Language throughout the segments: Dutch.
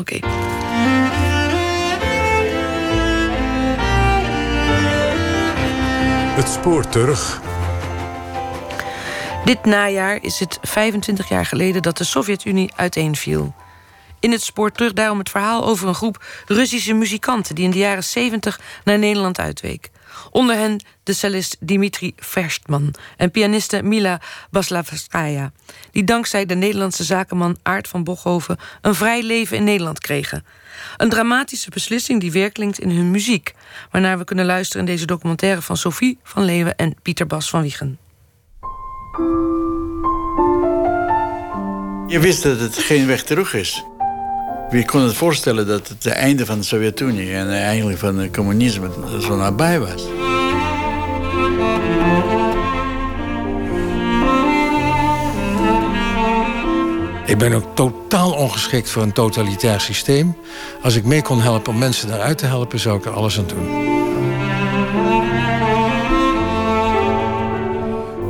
Oké. Het spoor terug. Dit najaar is het 25 jaar geleden dat de Sovjet-Unie uiteenviel. In het spoor terug daarom het verhaal over een groep Russische muzikanten die in de jaren 70 naar Nederland uitweek. Onder hen de cellist Dimitri Verstman en pianiste Mila Baslavskaya, die dankzij de Nederlandse zakenman Aart van Bochhoven een vrij leven in Nederland kregen. Een dramatische beslissing die weerklinkt in hun muziek, waarnaar we kunnen luisteren in deze documentaire van Sophie van Leeuwen en Pieter Bas van Wiegen. Je wist dat het geen weg terug is. Wie kon het voorstellen dat het het einde van de Sovjet-Unie en eigenlijk van het communisme zo nabij was? Ik ben ook totaal ongeschikt voor een totalitair systeem. Als ik mee kon helpen om mensen daaruit te helpen, zou ik er alles aan doen.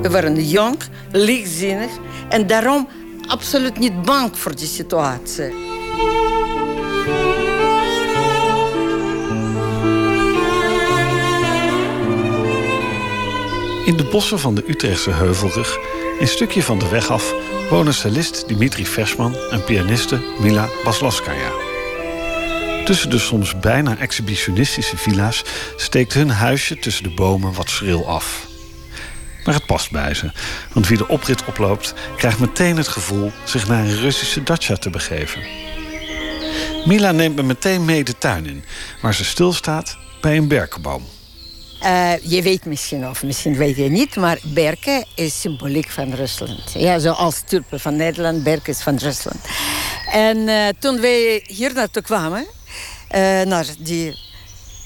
We waren jong, lichtzinnig en daarom absoluut niet bang voor die situatie. In de bossen van de Utrechtse Heuvelrug, een stukje van de weg af, wonen cellist Dimitri Versman en pianiste Mila Baslavskaya. Tussen de soms bijna exhibitionistische villa's steekt hun huisje tussen de bomen wat schril af. Maar het past bij ze, want wie de oprit oploopt, krijgt meteen het gevoel zich naar een Russische dacha te begeven. Mila neemt me meteen mee de tuin in, waar ze stilstaat bij een berkenboom. Uh, je weet misschien, of misschien weet je niet, maar Berken is symboliek van Rusland. Ja, zoals tulpen van Nederland, Berken is van Rusland. En uh, toen wij hier naartoe kwamen, uh, naar die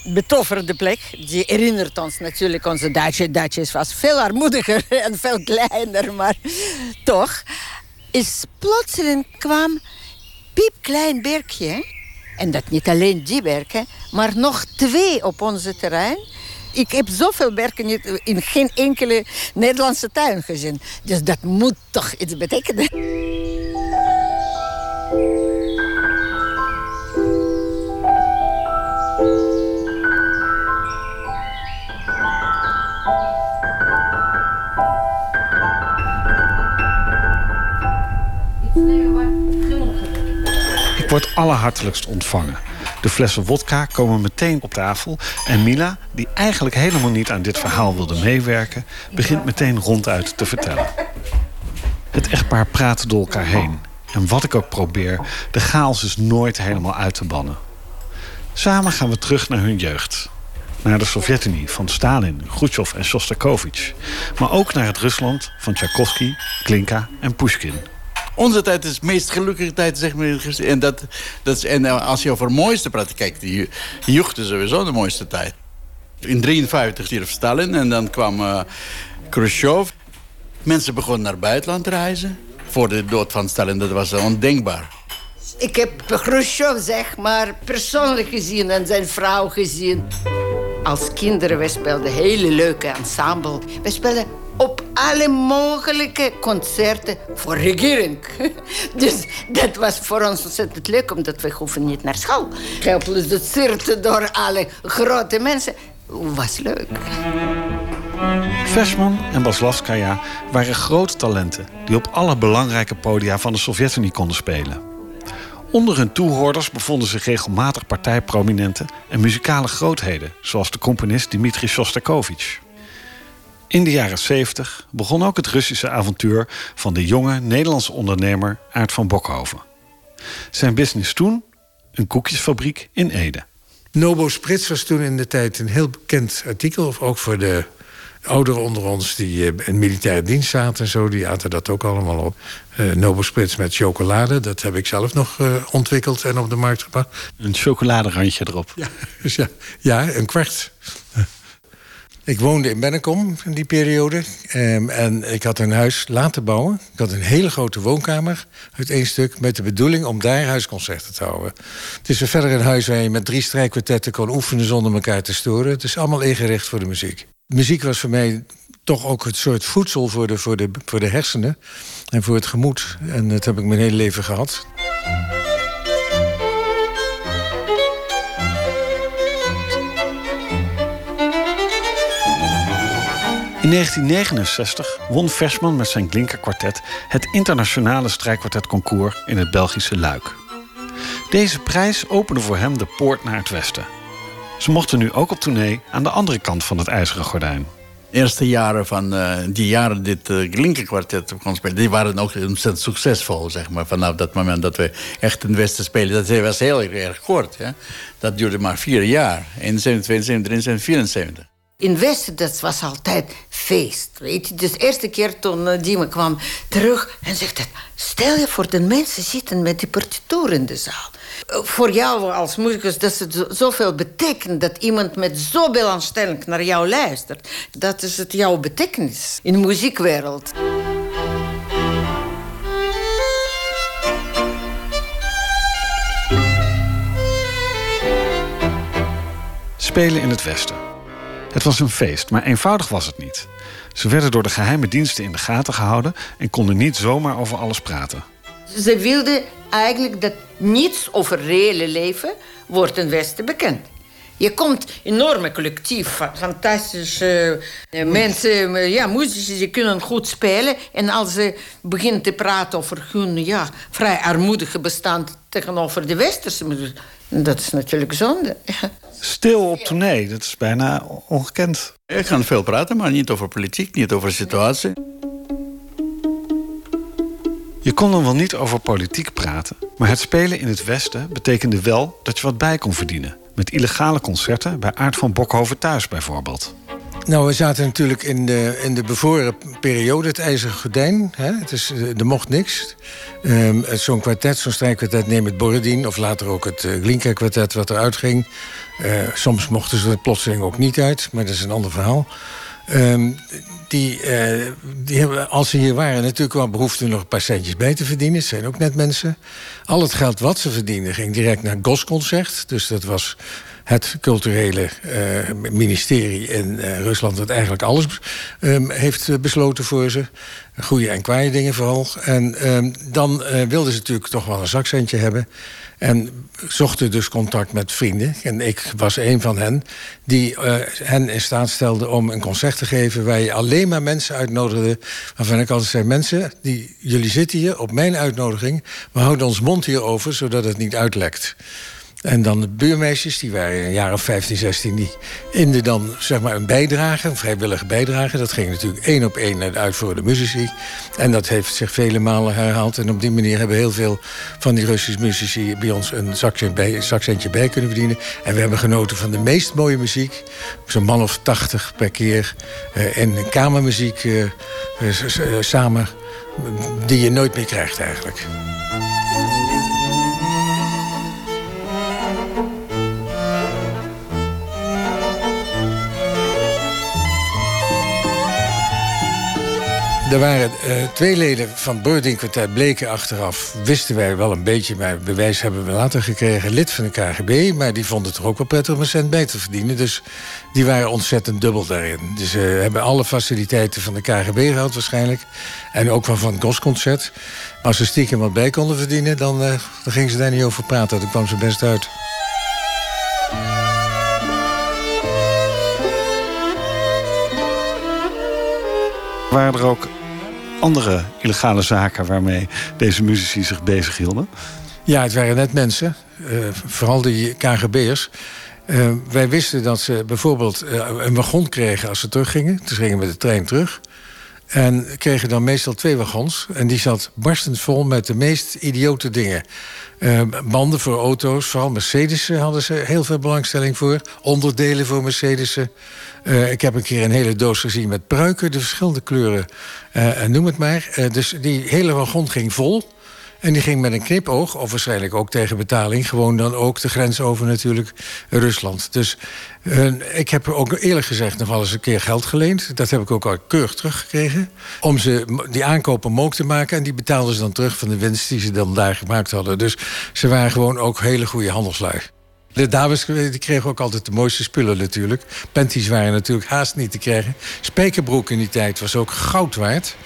betoverde plek, die herinnert ons natuurlijk onze Duitse. Duitsers was veel armoediger en veel kleiner, maar toch. Is plotseling kwam piepklein berkje. En dat niet alleen die berken, maar nog twee op onze terrein ik heb zoveel berken niet in geen enkele Nederlandse tuin gezien. Dus dat moet toch iets betekenen. Ik word allerhartelijkst ontvangen. De flessen wodka komen meteen op tafel. En Mila, die eigenlijk helemaal niet aan dit verhaal wilde meewerken, begint meteen ronduit te vertellen. Het echtpaar praat door elkaar heen. En wat ik ook probeer, de chaos is nooit helemaal uit te bannen. Samen gaan we terug naar hun jeugd. Naar de Sovjet-Unie van Stalin, Khrushchev en Shostakovich. Maar ook naar het Rusland van Tchaikovsky, Klinka en Pushkin. Onze tijd is de meest gelukkige tijd, zeg maar. En, dat, dat is, en als je over mooiste praat, kijk, die jeugd sowieso de mooiste tijd. In 1953 stierf Stalin en dan kwam uh, Khrushchev. Mensen begonnen naar buitenland te reizen. Voor de dood van Stalin, dat was ondenkbaar. Ik heb Khrushchev, zeg maar, persoonlijk gezien en zijn vrouw gezien. Als kinderen, we speelden hele leuke ensemble. We speelden op alle mogelijke concerten voor regering. Dus dat was voor ons ontzettend leuk, omdat we hoeven niet naar school. Geproduceerd door alle grote mensen. Was leuk. Versman en Baslavskaya waren grote talenten... die op alle belangrijke podia van de Sovjet-Unie konden spelen. Onder hun toehoorders bevonden zich regelmatig partijprominenten... en muzikale grootheden, zoals de componist Dmitri Shostakovich. In de jaren 70 begon ook het Russische avontuur van de jonge Nederlandse ondernemer Aart van Bokhoven. Zijn business toen een koekjesfabriek in Ede. Nobo Sprits was toen in de tijd een heel bekend artikel, ook voor de ouderen onder ons die eh, in militaire dienst zaten en zo, die aten dat ook allemaal op. Uh, Nobo Sprits met chocolade, dat heb ik zelf nog uh, ontwikkeld en op de markt gebracht. Een chocoladerandje erop. Ja, dus ja, ja een kwart. Ik woonde in Bennekom in die periode. Um, en ik had een huis laten bouwen. Ik had een hele grote woonkamer uit één stuk... met de bedoeling om daar huisconcerten te houden. Het is verder een huis waar je met drie strijkkwartetten kon oefenen... zonder elkaar te storen. Het is allemaal ingericht voor de muziek. Muziek was voor mij toch ook het soort voedsel voor de, voor de, voor de hersenen... en voor het gemoed. En dat heb ik mijn hele leven gehad. In 1969 won Versman met zijn Glinka-kwartet het internationale strijkkwartetconcours in het Belgische Luik. Deze prijs opende voor hem de poort naar het westen. Ze mochten nu ook op tournee aan de andere kant van het ijzeren gordijn. De eerste jaren van uh, die jaren dit uh, Glinka-kwartet kon spelen, die waren ook ontzettend succesvol, zeg maar. Vanaf dat moment dat we echt in het westen spelen. Dat was heel erg kort. Dat duurde maar vier jaar. 71, 72, 73, 74 in Westen, dat was altijd feest. Weet je? Dus de eerste keer toen uh, Dima kwam terug en zegt... Het, stel je voor, de mensen zitten met die partituur in de zaal. Uh, voor jou als muzikus, dat het zoveel betekent... dat iemand met zo belangstelling naar jou luistert. Dat is het jouw betekenis in de muziekwereld. Spelen in het Westen. Het was een feest, maar eenvoudig was het niet. Ze werden door de geheime diensten in de gaten gehouden en konden niet zomaar over alles praten. Ze wilden eigenlijk dat niets over reële leven wordt in Westen bekend. Je komt enorme collectief, fantastische uh, mensen, uh, ja, muzici, die kunnen goed spelen. En als ze beginnen te praten over hun ja, vrij armoedige bestand tegenover de westerse muziek, dat is natuurlijk zonde. Stil op tournee, dat is bijna ongekend. Ik kan veel praten, maar niet over politiek, niet over de situatie. Je kon dan wel niet over politiek praten, maar het spelen in het Westen betekende wel dat je wat bij kon verdienen. Met illegale concerten bij Aard van Bokhoven thuis bijvoorbeeld. Nou, we zaten natuurlijk in de, in de bevoren periode, het ijzeren gordijn. Hè? Het is, eh, er mocht niks. Um, zo'n kwartet, zo'n strijkkwartet, neem het Borodin... of later ook het uh, Glinka-kwartet wat eruit ging. Uh, soms mochten ze er plotseling ook niet uit, maar dat is een ander verhaal. Um, die, die als ze hier waren, natuurlijk wel behoefte nog een paar centjes bij te verdienen. Het zijn ook net mensen. Al het geld wat ze verdienden ging direct naar het Gosconcert. Dus dat was het culturele uh, ministerie in uh, Rusland... dat eigenlijk alles um, heeft besloten voor ze. Goede en kwaaie dingen vooral. En um, dan wilden ze natuurlijk toch wel een zakcentje hebben... En zochten dus contact met vrienden. En ik was een van hen die hen in staat stelde om een concert te geven... waar je alleen maar mensen uitnodigde. Waarvan ik altijd zei, mensen, die, jullie zitten hier op mijn uitnodiging... we houden ons mond hierover, zodat het niet uitlekt. En dan de buurmeisjes, die waren een jaar of 15, 16... die inden dan zeg maar een bijdrage, een vrijwillige bijdrage. Dat ging natuurlijk één op één naar de uitvoerende muzici. En dat heeft zich vele malen herhaald. En op die manier hebben heel veel van die Russische muzici... bij ons een zakcentje bij, bij kunnen verdienen. En we hebben genoten van de meest mooie muziek. Zo'n man of tachtig per keer. Uh, en kamermuziek uh, uh, samen, die je nooit meer krijgt eigenlijk. Er waren uh, twee leden van Kwartet bleken achteraf... wisten wij wel een beetje, maar bewijs hebben we later gekregen... lid van de KGB, maar die vonden het toch ook wel prettig om een cent bij te verdienen. Dus die waren ontzettend dubbel daarin. Dus ze uh, hebben alle faciliteiten van de KGB gehad waarschijnlijk. En ook van van het Gosconcert. Als ze stiekem wat bij konden verdienen, dan, uh, dan gingen ze daar niet over praten. Dat kwam ze best uit. Waren er ook andere illegale zaken waarmee deze muzici zich bezighielden? Ja, het waren net mensen, uh, vooral die KGB'ers. Uh, wij wisten dat ze bijvoorbeeld uh, een wagon kregen als ze teruggingen. Toen gingen we de trein terug. En kregen dan meestal twee wagons. En die zat barstend vol met de meest idiote dingen. Uh, banden voor auto's, vooral Mercedes hadden ze heel veel belangstelling voor. Onderdelen voor Mercedes. Uh, ik heb een keer een hele doos gezien met pruiken, de verschillende kleuren. Uh, noem het maar. dus die hele wagon ging vol. En die ging met een knipoog, of waarschijnlijk ook tegen betaling... gewoon dan ook de grens over natuurlijk Rusland. Dus ik heb ook eerlijk gezegd nog wel eens een keer geld geleend. Dat heb ik ook al keurig teruggekregen. Om ze die aankopen mogelijk te maken. En die betaalden ze dan terug van de winst die ze dan daar gemaakt hadden. Dus ze waren gewoon ook hele goede handelslui. De dames die kregen ook altijd de mooiste spullen natuurlijk. Panties waren natuurlijk haast niet te krijgen. Spijkerbroek in die tijd was ook goud waard.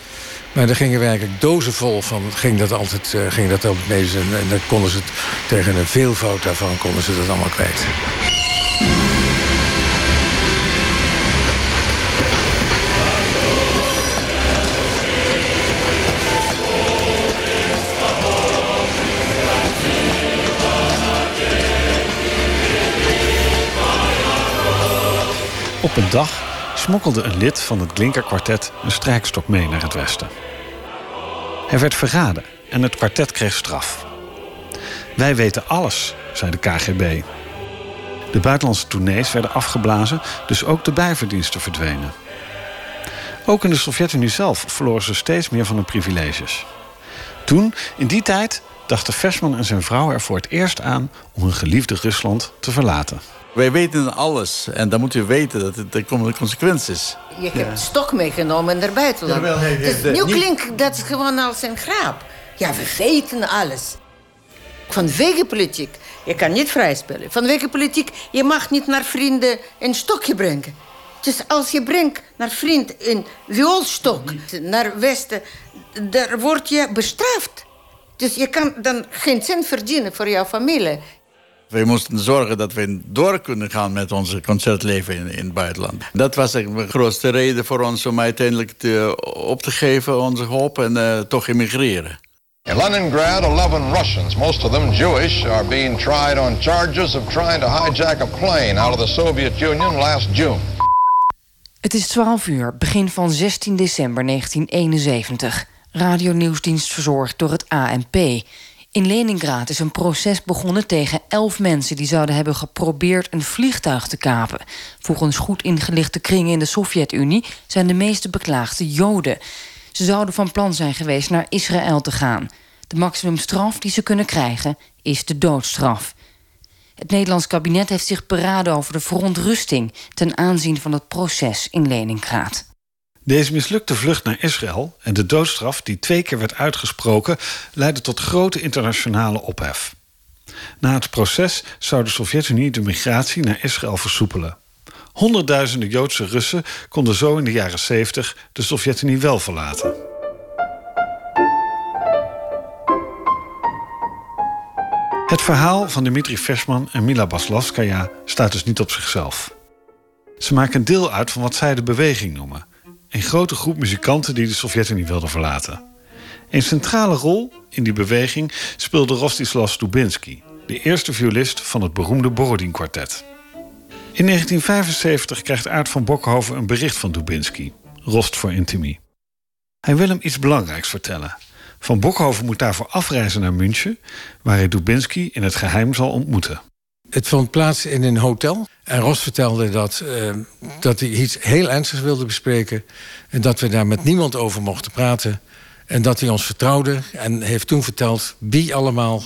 Maar daar gingen we eigenlijk dozenvol van. Ging dat altijd, eh, ging dat altijd mee. En, en dan konden ze het, tegen een veelvoud daarvan konden ze dat allemaal kwijt. Op een dag smokkelde een lid van het Glinka kwartet een strijkstok mee naar het westen. Hij werd verraden en het kwartet kreeg straf. Wij weten alles, zei de KGB. De buitenlandse tournees werden afgeblazen, dus ook de bijverdiensten verdwenen. Ook in de Sovjet-Unie zelf verloren ze steeds meer van hun privileges. Toen, in die tijd, dachten Versman en zijn vrouw er voor het eerst aan om hun geliefde Rusland te verlaten. Wij weten alles en dan moet je weten dat het, er komen consequenties. Je hebt stok meegenomen naar buitenland. Jawel, hij- Dus de- nu niet- klinkt dat gewoon als een grap. Ja, we weten alles. Vanwege politiek, je kan niet vrijspelen. Vanwege politiek, je mag niet naar vrienden een stokje brengen. Dus als je brengt naar vriend een vioolstok naar westen, daar word je bestraft. Dus je kan dan geen cent verdienen voor jouw familie. We moesten zorgen dat we door kunnen gaan met onze concertleven in, in het buitenland. Dat was eigenlijk de grootste reden voor ons om uiteindelijk te, op te geven onze hoop en eh, toch emigreren. In Leningrad, 11 Russians, most of them Jewish, are being tried on charges of trying to hijack a plane out of the Soviet Union last June. Het is 12 uur, begin van 16 december 1971. Radionieuwsdienst verzorgd door het ANP. In Leningrad is een proces begonnen tegen elf mensen... die zouden hebben geprobeerd een vliegtuig te kapen. Volgens goed ingelichte kringen in de Sovjet-Unie... zijn de meeste beklaagden Joden. Ze zouden van plan zijn geweest naar Israël te gaan. De maximumstraf die ze kunnen krijgen is de doodstraf. Het Nederlands kabinet heeft zich beraden over de verontrusting... ten aanzien van het proces in Leningrad. Deze mislukte vlucht naar Israël en de doodstraf die twee keer werd uitgesproken, leidde tot grote internationale ophef. Na het proces zou de Sovjet-Unie de migratie naar Israël versoepelen. Honderdduizenden Joodse Russen konden zo in de jaren 70 de Sovjet-Unie wel verlaten. Het verhaal van Dmitri Versman en Mila Baslavskaya staat dus niet op zichzelf. Ze maken deel uit van wat zij de beweging noemen. Een grote groep muzikanten die de Sovjet-Unie wilden verlaten. Een centrale rol in die beweging speelde Rostislav Stubinsky, de eerste violist van het beroemde Borodin-kwartet. In 1975 krijgt Aart van Bokhoven een bericht van Dubinsky, Rost voor Intimie. Hij wil hem iets belangrijks vertellen. Van Bokhoven moet daarvoor afreizen naar München, waar hij Dubinsky in het geheim zal ontmoeten. Het vond plaats in een hotel. En Ros vertelde dat, eh, dat hij iets heel ernstigs wilde bespreken. En dat we daar met niemand over mochten praten. En dat hij ons vertrouwde. En heeft toen verteld wie allemaal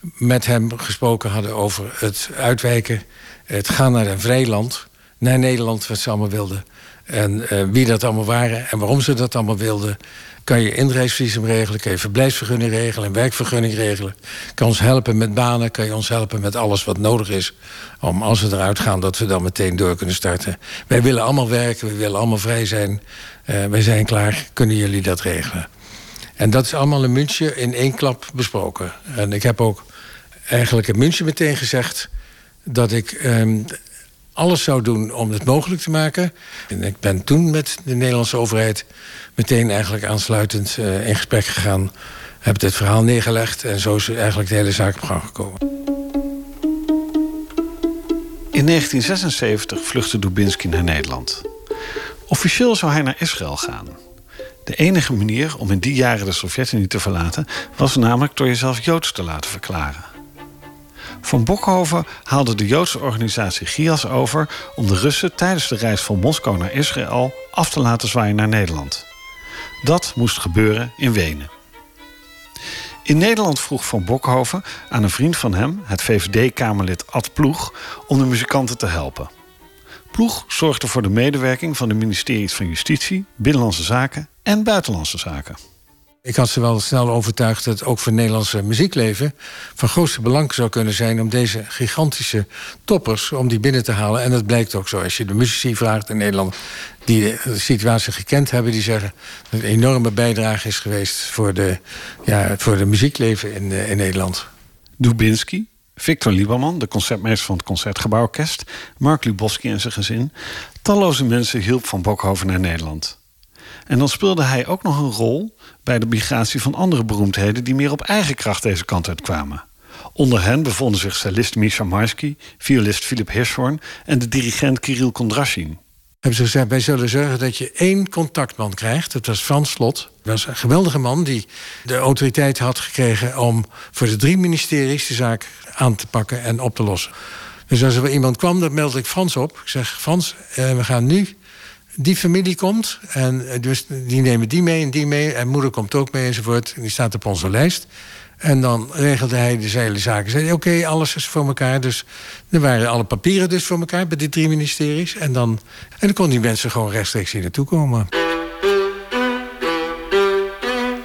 met hem gesproken hadden over het uitwijken. Het gaan naar een vrij land. Naar Nederland, wat ze allemaal wilden. En eh, wie dat allemaal waren en waarom ze dat allemaal wilden. Kan je inreisvisum regelen, kan je verblijfsvergunning regelen, een werkvergunning regelen. Kan ons helpen met banen, kan je ons helpen met alles wat nodig is. Om als we eruit gaan, dat we dan meteen door kunnen starten. Wij willen allemaal werken, we willen allemaal vrij zijn. Eh, wij zijn klaar, kunnen jullie dat regelen? En dat is allemaal in München in één klap besproken. En ik heb ook eigenlijk in München meteen gezegd dat ik ehm, alles zou doen om het mogelijk te maken. En ik ben toen met de Nederlandse overheid meteen eigenlijk aansluitend eh, in gesprek gegaan. Heb dit verhaal neergelegd en zo is eigenlijk de hele zaak op gang gekomen. In 1976 vluchtte Dubinsky naar Nederland. Officieel zou hij naar Israël gaan. De enige manier om in die jaren de Sovjet-Unie te verlaten was namelijk door jezelf Joods te laten verklaren. Van Bokhoven haalde de Joodse organisatie GIAS over om de Russen tijdens de reis van Moskou naar Israël af te laten zwaaien naar Nederland. Dat moest gebeuren in Wenen. In Nederland vroeg Van Bokhoven aan een vriend van hem, het VVD-Kamerlid Ad Ploeg, om de muzikanten te helpen. Ploeg zorgde voor de medewerking van de ministeries van Justitie, Binnenlandse Zaken en Buitenlandse Zaken. Ik had ze wel snel overtuigd dat het ook voor het Nederlandse muziekleven van grootste belang zou kunnen zijn om deze gigantische toppers om die binnen te halen. En dat blijkt ook zo. Als je de muzici vraagt in Nederland die de situatie gekend hebben, die zeggen dat het een enorme bijdrage is geweest voor de, ja, voor muziekleven in, eh, in Nederland. Dubinsky, Victor Lieberman, de concertmeester van het Concertgebouworkest, Mark Lubowski en zijn gezin, talloze mensen hielp van Bokhoven naar Nederland. En dan speelde hij ook nog een rol bij de migratie van andere beroemdheden die meer op eigen kracht deze kant uitkwamen. Onder hen bevonden zich cellist Misha Marsky, violist Philip Hirschhorn en de dirigent Kirill Kondrashin. hebben ze gezegd: wij zullen zorgen dat je één contactman krijgt. Dat was Frans Slot. Dat was een geweldige man die de autoriteit had gekregen om voor de drie ministeries de zaak aan te pakken en op te lossen. Dus als er iemand kwam, dan meldde ik Frans op. Ik zeg: Frans, eh, we gaan nu. Die familie komt en eh, dus die nemen die mee en die mee. En moeder komt ook mee enzovoort. Die staat op onze lijst. En dan regelde hij de hele zaken. Zei oké, alles is voor elkaar. Dus er waren alle papieren dus voor elkaar bij die drie ministeries. En dan, en dan kon die mensen gewoon rechtstreeks hier naartoe komen.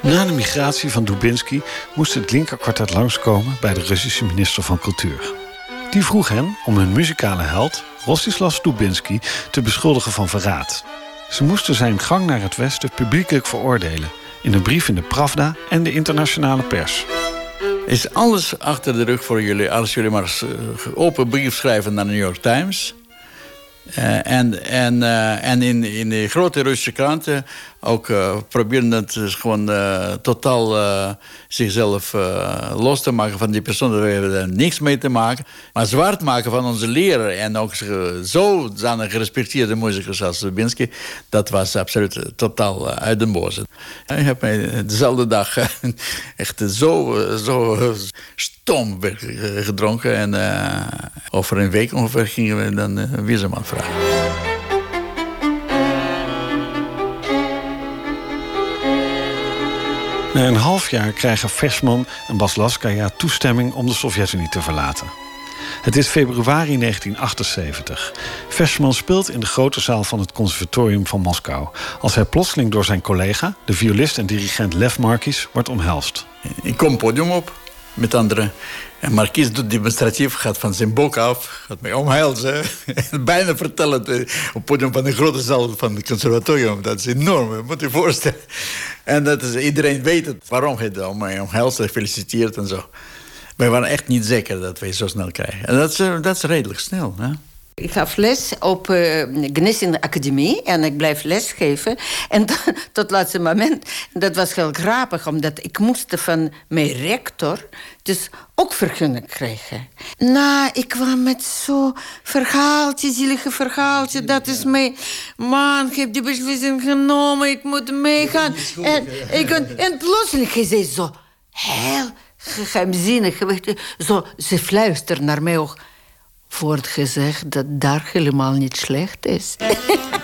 Na de migratie van Dubinsky moest het linkerkwartet langskomen bij de Russische minister van Cultuur. Die vroeg hen om hun muzikale held, Rostislav Dubinsky, te beschuldigen van verraad. Ze moesten zijn gang naar het westen publiekelijk veroordelen in een brief in de Pravda en de internationale pers. Is alles achter de rug voor jullie als jullie maar een open brief schrijven naar de New York Times? Uh, en en, uh, en in, in de grote Russische kranten ook uh, proberen het dus gewoon totaal zichzelf los te maken van die persoon. Daar hebben er niks mee te maken. Maar zwart maken van onze leraar en ook zo zijn gerespecteerde muzikus als Dubinsky, dat was absoluut totaal uit de boze. Ik heb mij dezelfde dag echt zo, zo stom gedronken. En over een week ongeveer gingen we dan uh, Wieserman vragen. Na een half jaar krijgen Versman en Baslaskaya toestemming om de Sovjet-Unie te verlaten. Het is februari 1978. Versman speelt in de grote zaal van het Conservatorium van Moskou... als hij plotseling door zijn collega, de violist en dirigent Lev Markis, wordt omhelst. Ik kom podium op met anderen. En Marquis doet demonstratief, gaat van zijn bok af, gaat mij omhelzen. En bijna vertellen op het podium van de grote zaal van het conservatorium. Dat is enorm, moet je voorstellen. En dat is, iedereen weet het. Waarom hij dan mij omhelst, gefeliciteerd en zo. Wij waren echt niet zeker dat wij zo snel krijgen. En dat is, dat is redelijk snel. Hè? Ik gaf les op uh, Gnesin Academie en ik blijf lesgeven. En tot, het laatste moment, dat was heel grappig, omdat ik moest van mijn rector dus ook vergunning krijgen. Nou, ik kwam met zo'n verhaaltje, zielige verhaaltje. Dat is mij, man, ik heb die beslissing genomen, ik moet meegaan. En, ik, en plotseling, hij zei zo heel geheimzinnig. Zo, ze fluistert naar mij ook wordt gezegd dat daar helemaal niet slecht is.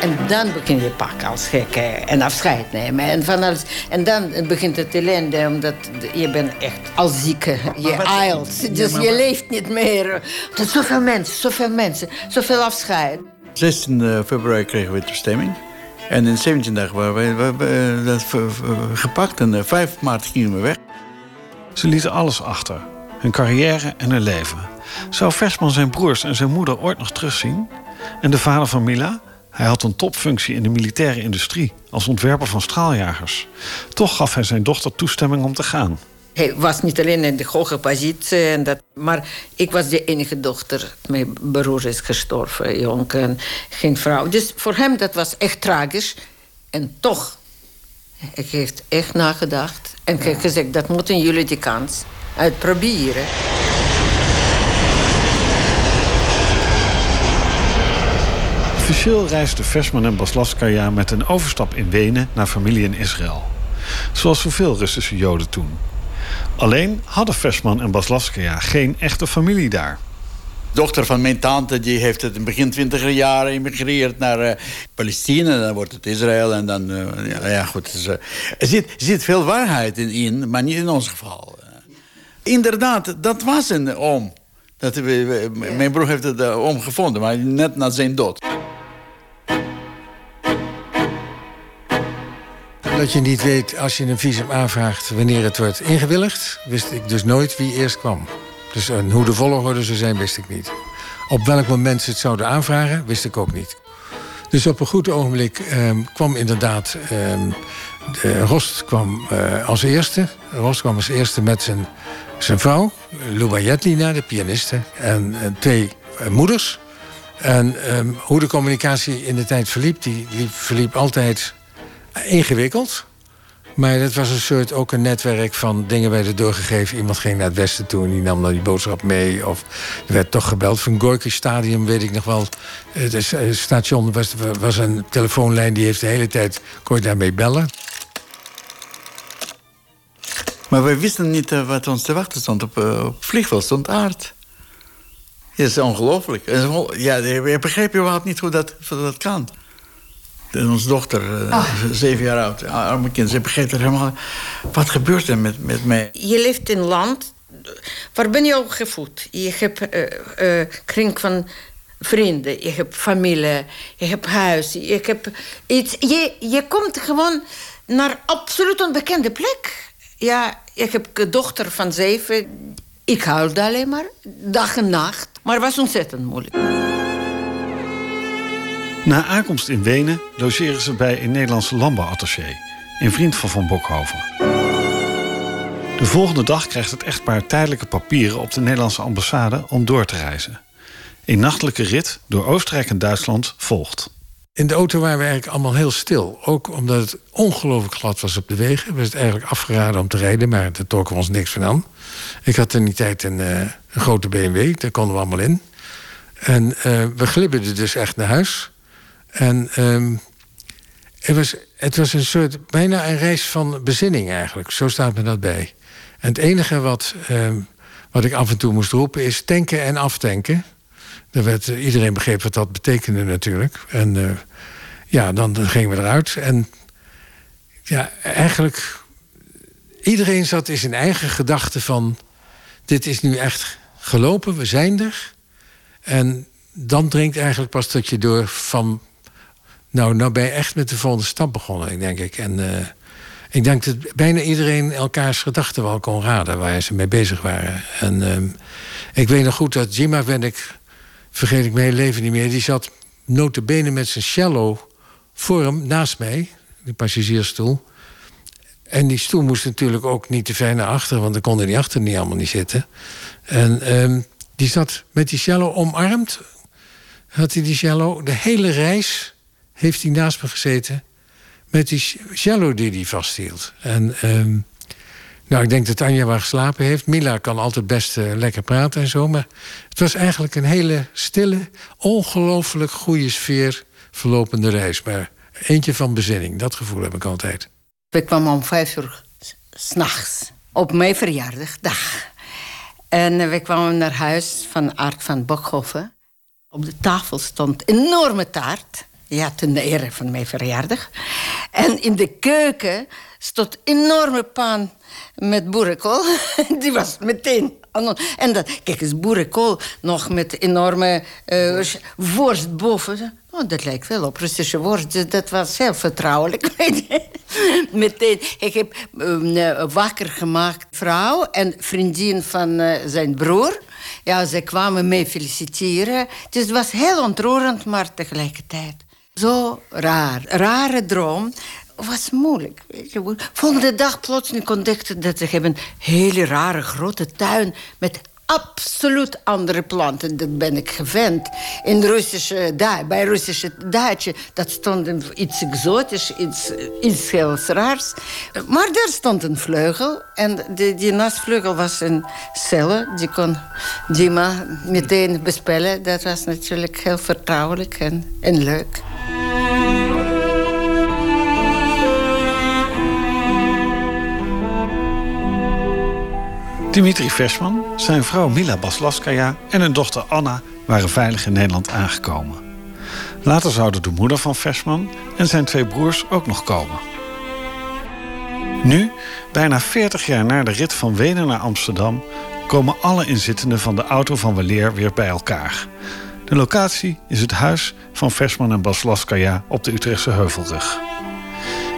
en dan begin je pak als gekke en afscheid nemen. En, van alles, en dan begint het ellende, omdat je bent echt als zieke. Je eilt, dus je leeft niet meer. Dat zoveel mensen, zoveel mensen, zoveel afscheid. 16 februari kregen we toestemming. En in 17 dagen waren we, we, dat gepakt en 5 eh, maart gingen we weg. Ze lieten alles achter. Hun carrière en hun leven. Zou Versman zijn broers en zijn moeder ooit nog terugzien? En de vader van Mila? Hij had een topfunctie in de militaire industrie als ontwerper van straaljagers. Toch gaf hij zijn dochter toestemming om te gaan. Hij was niet alleen in de hoge positie, en dat, maar ik was de enige dochter. Mijn broer is gestorven, jong en geen vrouw. Dus voor hem dat was echt tragisch. En toch, hij heeft echt nagedacht. En ja. gezegd, dat moeten jullie die kans uitproberen. Officieel reisden Versman en Baslaskaya met een overstap in Wenen naar familie in Israël. Zoals zoveel Russische Joden toen. Alleen hadden Versman en Baslavskaya geen echte familie daar. De dochter van mijn tante die heeft het in begin twintiger jaren emigreerd naar uh, Palestina. Dan wordt het Israël en dan... Uh, ja, ja, goed. Dus, uh, er, zit, er zit veel waarheid in, in, maar niet in ons geval. Inderdaad, dat was een oom. Dat, mijn broer heeft het oom gevonden, maar net na zijn dood. Dat je niet weet als je een visum aanvraagt wanneer het wordt ingewilligd, wist ik dus nooit wie eerst kwam. Dus en hoe de volgorde zou zijn, wist ik niet. Op welk moment ze het zouden aanvragen, wist ik ook niet. Dus op een goed ogenblik eh, kwam inderdaad. Eh, de Rost kwam uh, als eerste. Rost kwam als eerste met zijn, zijn vrouw, Luba de pianiste, en, en twee eh, moeders. En um, hoe de communicatie in de tijd verliep, die, die verliep altijd ingewikkeld. Maar dat was een soort ook een netwerk van dingen werden doorgegeven. Iemand ging naar het westen toe en die nam dan die boodschap mee. Of er werd toch gebeld. Van Gorky Stadium weet ik nog wel. Het station was, was een telefoonlijn die heeft de hele tijd... kon daarmee bellen. Maar wij wisten niet uh, wat ons te wachten stond. Op, op vliegveld stond aard. Dat is ongelooflijk. Ja, je begreep überhaupt niet hoe dat, hoe dat kan. En onze dochter, uh, zeven jaar oud, arme kind, ze begreep er helemaal... Wat gebeurt er met, met mij? Je leeft in een land... Waar ben je ook gevoed? Je hebt uh, kring van vrienden, je hebt familie, je hebt huis, je hebt iets. Je, je komt gewoon naar absoluut onbekende plek. Ja, ik heb een dochter van zeven. Ik huilde alleen maar, dag en nacht. Maar het was ontzettend moeilijk. Na aankomst in Wenen logeren ze bij een Nederlandse landbouwattaché... een vriend van Van Bokhoven. De volgende dag krijgt het echtpaar tijdelijke papieren... op de Nederlandse ambassade om door te reizen. Een nachtelijke rit door Oostenrijk en Duitsland volgt. In de auto waren we eigenlijk allemaal heel stil. Ook omdat het ongelooflijk glad was op de wegen. We het eigenlijk afgeraden om te rijden, maar daar trokken we ons niks van aan. Ik had in die tijd een, uh, een grote BMW, daar konden we allemaal in. En uh, we glibberden dus echt naar huis. En um, het, was, het was een soort, bijna een reis van bezinning eigenlijk. Zo staat me dat bij. En het enige wat, um, wat ik af en toe moest roepen is tanken en aftanken. Er werd, uh, iedereen begreep wat dat betekende natuurlijk. En uh, ja, dan, dan gingen we eruit. En ja, eigenlijk... Iedereen zat in zijn eigen gedachte van... dit is nu echt gelopen, we zijn er. En dan dringt eigenlijk pas dat je door van... nou, nou ben je echt met de volgende stap begonnen, denk ik. En uh, ik denk dat bijna iedereen elkaars gedachten wel kon raden... waar ze mee bezig waren. En uh, ik weet nog goed dat Jima ik vergeet ik mijn hele leven niet meer... die zat notabene met zijn cello voor hem, naast mij, die passagiersstoel. En die stoel moest natuurlijk ook niet te ver naar achter... want dan kon er die achter niet allemaal niet zitten. En um, die zat met die cello omarmd. Had hij die cello, de hele reis heeft hij naast me gezeten... met die cello die hij vasthield. En um, nou, ik denk dat Anja waar geslapen heeft. Mila kan altijd best uh, lekker praten en zo. Maar het was eigenlijk een hele stille, ongelooflijk goede sfeer verlopende reis. Maar eentje van bezinning, dat gevoel heb ik altijd. We kwamen om vijf uur s'nachts op mijn verjaardagdag. En we kwamen naar huis van Aart van Bokhoven. Op de tafel stond enorme taart. Ja, ten ere van mijn verjaardag. En in de keuken stond een enorme pan met boerenkool. Die was meteen... En dat, kijk eens, boerenkool nog met enorme uh, worst boven. Oh, dat lijkt wel op Russische worst. Dat was heel vertrouwelijk. meteen. Ik heb uh, wakker gemaakt vrouw en vriendin van uh, zijn broer. Ja, ze kwamen mee feliciteren. Dus het was heel ontroerend, maar tegelijkertijd zo raar. Rare droom was moeilijk. Volgende dag plotseling ontdekte dat ze hebben een hele rare grote tuin met absoluut andere planten. Dat ben ik gewend. In Russische, bij Russische daadje, dat stond iets exotisch, iets, iets heel raars. Maar daar stond een vleugel. En die, die was een celle. Die kon Dima meteen bespellen. Dat was natuurlijk heel vertrouwelijk en, en leuk. Dimitri Versman, zijn vrouw Mila Baslaskaya en hun dochter Anna waren veilig in Nederland aangekomen. Later zouden de moeder van Versman en zijn twee broers ook nog komen. Nu, bijna 40 jaar na de rit van Wenen naar Amsterdam, komen alle inzittenden van de auto van Weleer weer bij elkaar. De locatie is het huis van Versman en Baslaskaya op de Utrechtse Heuvelrug.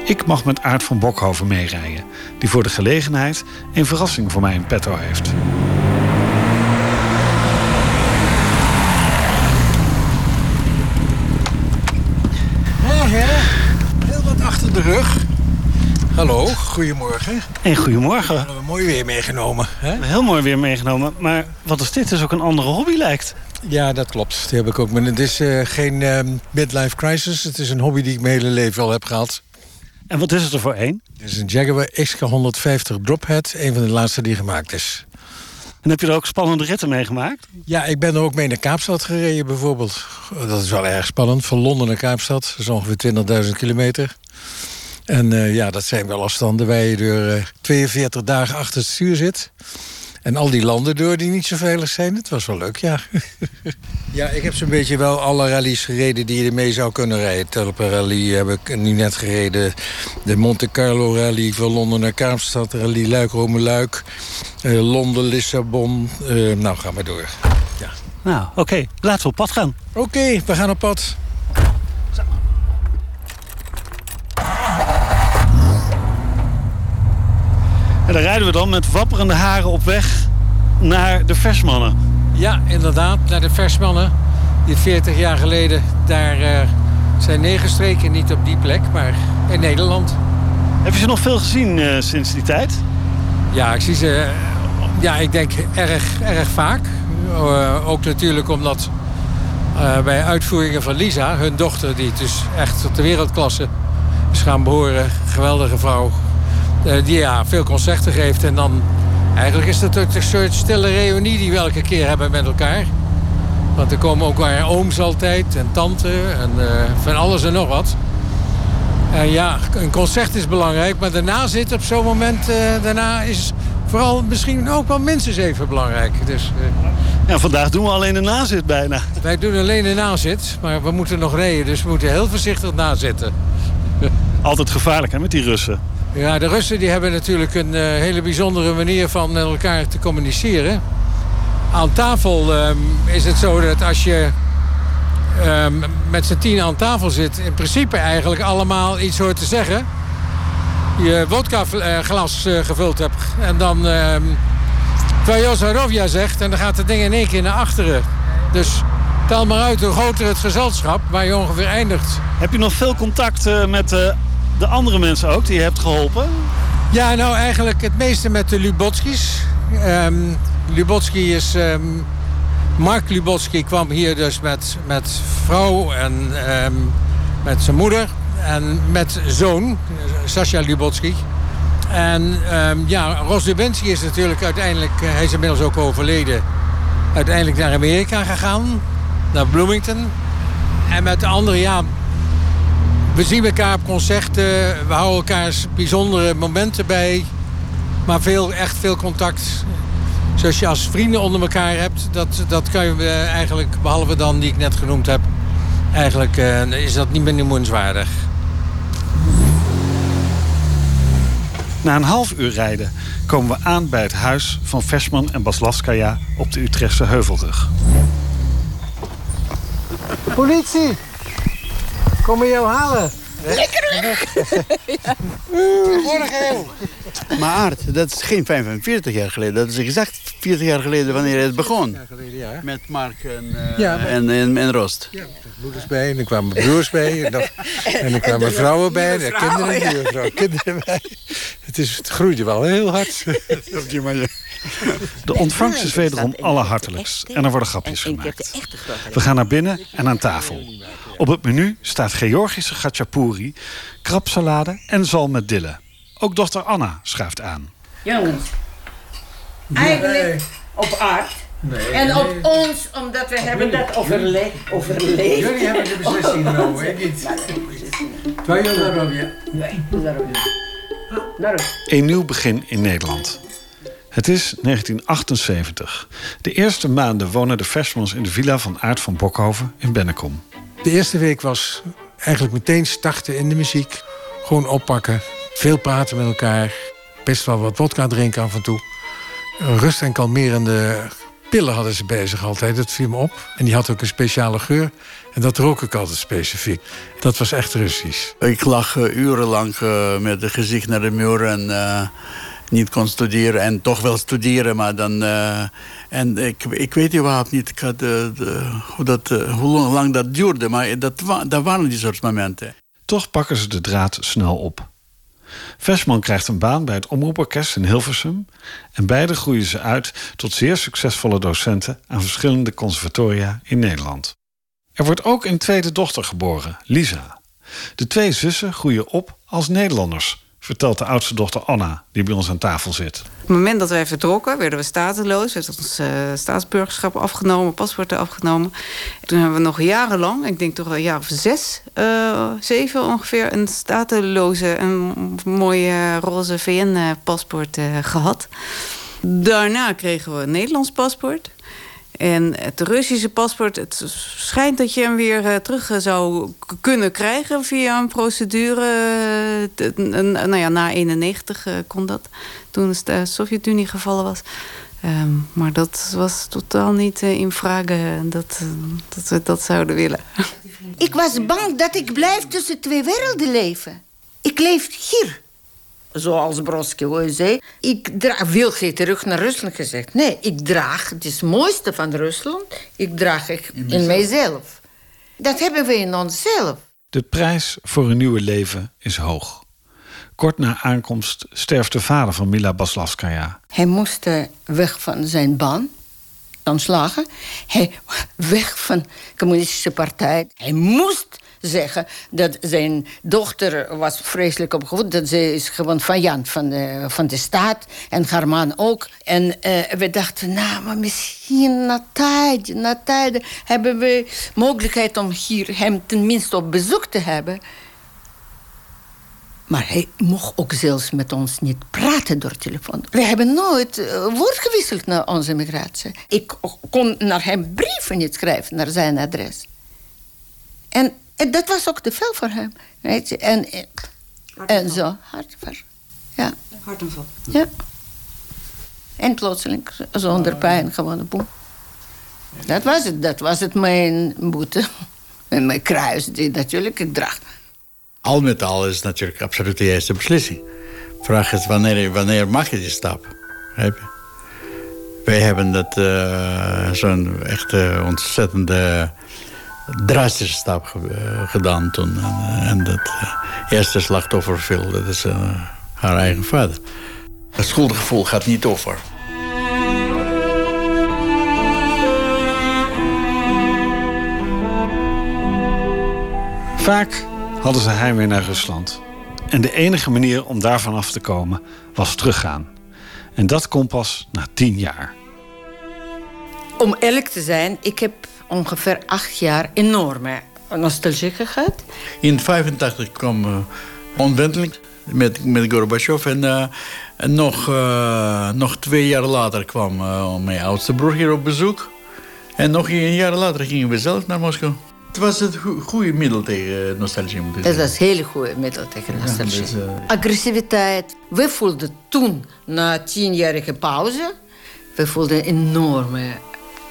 Ik mag met Aart van Bokhoven meerijden, die voor de gelegenheid een verrassing voor mij in petto heeft. Heel wat achter de rug. Hallo, goedemorgen. En goedemorgen. We hebben mooi weer meegenomen. Hè? Heel mooi weer meegenomen. Maar wat is dit? Het is ook een andere hobby lijkt. Ja, dat klopt. Die heb ik ook. Maar het is uh, geen uh, midlife crisis. Het is een hobby die ik mijn hele leven al heb gehad. En wat is het er voor één? Dit is een Jaguar XK150 Drophead, een van de laatste die gemaakt is. En heb je er ook spannende ritten meegemaakt? Ja, ik ben er ook mee naar Kaapstad gereden bijvoorbeeld. Dat is wel erg spannend. Van Londen naar Kaapstad, dat is ongeveer 20.000 kilometer. En uh, ja, dat zijn wel afstanden waar je door uh, 42 dagen achter het stuur zit. En al die landen door die niet zo veilig zijn. Het was wel leuk, ja. ja, ik heb zo'n beetje wel alle rallies gereden die je ermee zou kunnen rijden. Telper Rally heb ik nu net gereden. De Monte Carlo Rally van Londen naar Kaapstad. Rally Luik-Rome-Luik. Uh, Londen, Lissabon. Uh, nou, ga maar door. Ja. Nou, oké. Okay. Laten we op pad gaan. Oké, okay, we gaan op pad. En dan rijden we dan met wapperende haren op weg naar de versmannen. Ja, inderdaad, naar de versmannen. Die 40 jaar geleden daar uh, zijn neergestreken. Niet op die plek, maar in Nederland. Heb je ze nog veel gezien uh, sinds die tijd? Ja, ik zie ze, ja, ik denk erg, erg vaak. Uh, ook natuurlijk omdat bij uitvoeringen van Lisa, hun dochter... die dus echt tot de wereldklasse is gaan behoren. Geweldige vrouw, die ja, veel concerten geeft. En dan eigenlijk is het een soort stille reunie die we elke keer hebben met elkaar. Want er komen ook waar ooms altijd en tante en uh, van alles en nog wat. En ja, een concert is belangrijk, maar daarna zit op zo'n moment, uh, daarna is vooral misschien ook wel minstens even belangrijk. Dus, ja, vandaag doen we alleen de nazit bijna. Wij doen alleen de nazit, maar we moeten nog rijden, dus we moeten heel voorzichtig nazitten. Altijd gevaarlijk hè, met die Russen. Ja, de Russen die hebben natuurlijk een uh, hele bijzondere manier van met elkaar te communiceren. Aan tafel um, is het zo dat als je um, met z'n tien aan tafel zit... in principe eigenlijk allemaal iets hoort te zeggen. Je vodka-glas uh, gevuld hebt. En dan um, Tvajosarovia zegt en dan gaat het ding in één keer naar achteren. Dus tel maar uit hoe groter het gezelschap waar je ongeveer eindigt. Heb je nog veel contact met de andere mensen ook die je hebt geholpen? Ja, nou eigenlijk het meeste met de Lubotskis. Um, Lubotsky is... Um, Mark Lubotsky kwam hier dus met, met vrouw en um, met zijn moeder. En met zoon, Sascha Lubotsky. En ja, Ros Dubinsky is natuurlijk uiteindelijk... hij is inmiddels ook overleden. Uiteindelijk naar Amerika gegaan. Naar Bloomington. En met de andere, ja, we zien elkaar op concerten. We houden elkaar bijzondere momenten bij. Maar veel, echt veel contact. Zoals je als vrienden onder elkaar hebt. Dat, dat kan je eigenlijk, behalve dan die ik net genoemd heb... eigenlijk uh, is dat niet meer noemenswaardig. Na een half uur rijden komen we aan bij het huis van Versman en Baslaskaya op de Utrechtse Heuvelrug. Politie! Kom jou halen. Lekker! ja. heel. Maar Aard, dat is geen 45 jaar geleden. Dat is exact 40 jaar geleden wanneer het begon. jaar geleden, ja. Met Mark en, uh, ja, en, en, en, Rost. Ja, moeders bij en er kwamen broers bij. En, en er kwamen vrouwen bij. En kinderen, ja. nieuwe kinderen bij. Het, is, het groeide wel heel hard. op die manier. De ontvangst is wederom allerhartelijkst. En er worden grapjes gemaakt. We gaan naar binnen en aan tafel. Op het menu staat Georgische gatchapuri, krabsalade en zalm met dille. Ook dochter Anna schuift aan. Jongens, eigenlijk op aard. Nee, en op ons, omdat we hebben dat overle overleefd. Jullie hebben de beslissing genomen, ik niet. Twee jaar daarom, ja. Een nieuw begin in Nederland. Het is 1978. De eerste maanden wonen de Versmans in de villa van Aart van Bokhoven in Bennekom. De eerste week was eigenlijk meteen starten in de muziek. Gewoon oppakken, veel praten met elkaar. Best wel wat vodka drinken af en toe. Rust en kalmerende pillen hadden ze bij zich altijd. Dat viel me op. En die had ook een speciale geur. En dat rook ik altijd specifiek. Dat was echt Russisch. Ik lag uh, urenlang uh, met het gezicht naar de muur en uh, niet kon studeren. En toch wel studeren, maar dan... en ik, ik weet überhaupt niet ik had, de, hoe, dat, hoe lang dat duurde. Maar dat, dat waren die soort momenten. Toch pakken ze de draad snel op. Versman krijgt een baan bij het Omroeporkest in Hilversum... en beide groeien ze uit tot zeer succesvolle docenten... aan verschillende conservatoria in Nederland. Er wordt ook een tweede dochter geboren, Lisa. De twee zussen groeien op als Nederlanders, vertelt de oudste dochter Anna, die bij ons aan tafel zit. Op het moment dat wij vertrokken, werden we stateloos. Werd ons uh, staatsburgerschap afgenomen, paspoorten afgenomen. Toen hebben we nog jarenlang, ik denk toch een jaar of zes, uh, zeven ongeveer, een stateloze, een mooie roze VN-paspoort uh, gehad. Daarna kregen we een Nederlands paspoort. En het Russische paspoort, het schijnt dat je hem weer uh, terug zou kunnen krijgen via een procedure. Uh, nou ja, na 91 uh, kon dat, toen de Sovjet-Unie gevallen was. Um, maar dat was totaal niet in vraag dat, dat we dat zouden willen. Ik was bang dat ik blijf tussen twee werelden leven. Ik leef hier zoals Broski ooit zei. Ik draag, wil je terug naar Rusland gezegd? Nee, ik draag, het is het mooiste van Rusland, ik draag ik in, mijzelf. Dat hebben we in onszelf. De prijs voor een nieuwe leven is hoog. Kort na aankomst sterft de vader van Mila Baslavskaya. Hij moest weg van zijn baan, ontslagen. Hij weg van de communistische partij. Hij moest zeggen dat zijn dochter was vreselijk opgevoed. Dat ze is gewoon vijand van de, van de staat. En haar man ook. En uh, we dachten, nou, maar misschien na tijd, na tijden... hebben we mogelijkheid om hier hem tenminste op bezoek te hebben... Maar hij mocht ook zelfs met ons niet praten door telefoon. We hebben nooit uh, woord gewisseld naar onze migratie. Ik kon naar hem brieven niet schrijven, naar zijn adres. En en dat was ook te veel voor hem. Weet je? En, en zo, hartaanval. Ja. Hartaanval. Ja. En plotseling, zonder pijn, gewoon een boem. Dat was het, dat was het mijn boete. En mijn kruis, die natuurlijk ik draag. Al met al is het natuurlijk absoluut de juiste beslissing. Vraag is wanneer, wanneer mag je die stap? Heb je? Wij hebben dat uh, zo'n echt ontzettende drastische stap uh, gedaan toen. En, uh, en dat uh, eerste slachtoffer viel, dat is haar eigen vader. Het schuldgevoel gaat niet over. Vaak hadden ze heimwee naar Rusland. En de enige manier om daarvan af te komen was teruggaan. En dat kon pas na tien jaar. Om eerlijk te zijn, ik heb ongeveer acht jaar enorme nostalgie gehad. In 85 kwam uh, onwendelijk met, met Gorbachev. En, uh, en nog, uh, nog twee jaar later kwam mijn oudste broer hier op bezoek. En nog een jaar later gingen we zelf naar Moskou. Het was het goede middel tegen nostalgie. Moet het was een hele goede middel tegen nostalgie. Ja, dus, Agressiviteit. We voelden toen, na tienjarige pauze... we voelden enorme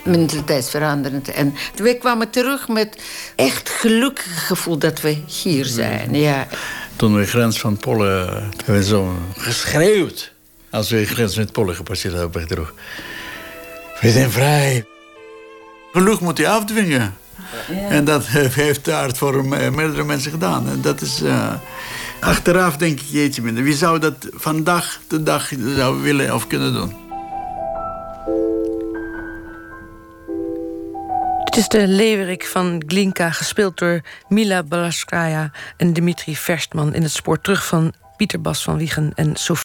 mentaliteitsveranderend. En we kwamen terug met echt gelukkig gevoel dat we hier zijn. Ja. Toen we de grens van Polen hebben we zo geschreeuwd. Als we de grens met Polen gepasseerd hebben terug. We zijn vrij. Geluk moet je afdwingen. Ja. En dat heeft de aard voor meerdere mensen gedaan. En dat is... Uh, achteraf denk ik, jeetje minder. Wie zou dat vandaag de dag zou willen of kunnen doen? Het is de leeuwerik van Glinka, gespeeld door Mila Balaskaya en Dimitri Verstman... in het spoor terug van Pieter Bas van Wiegen en Sofie.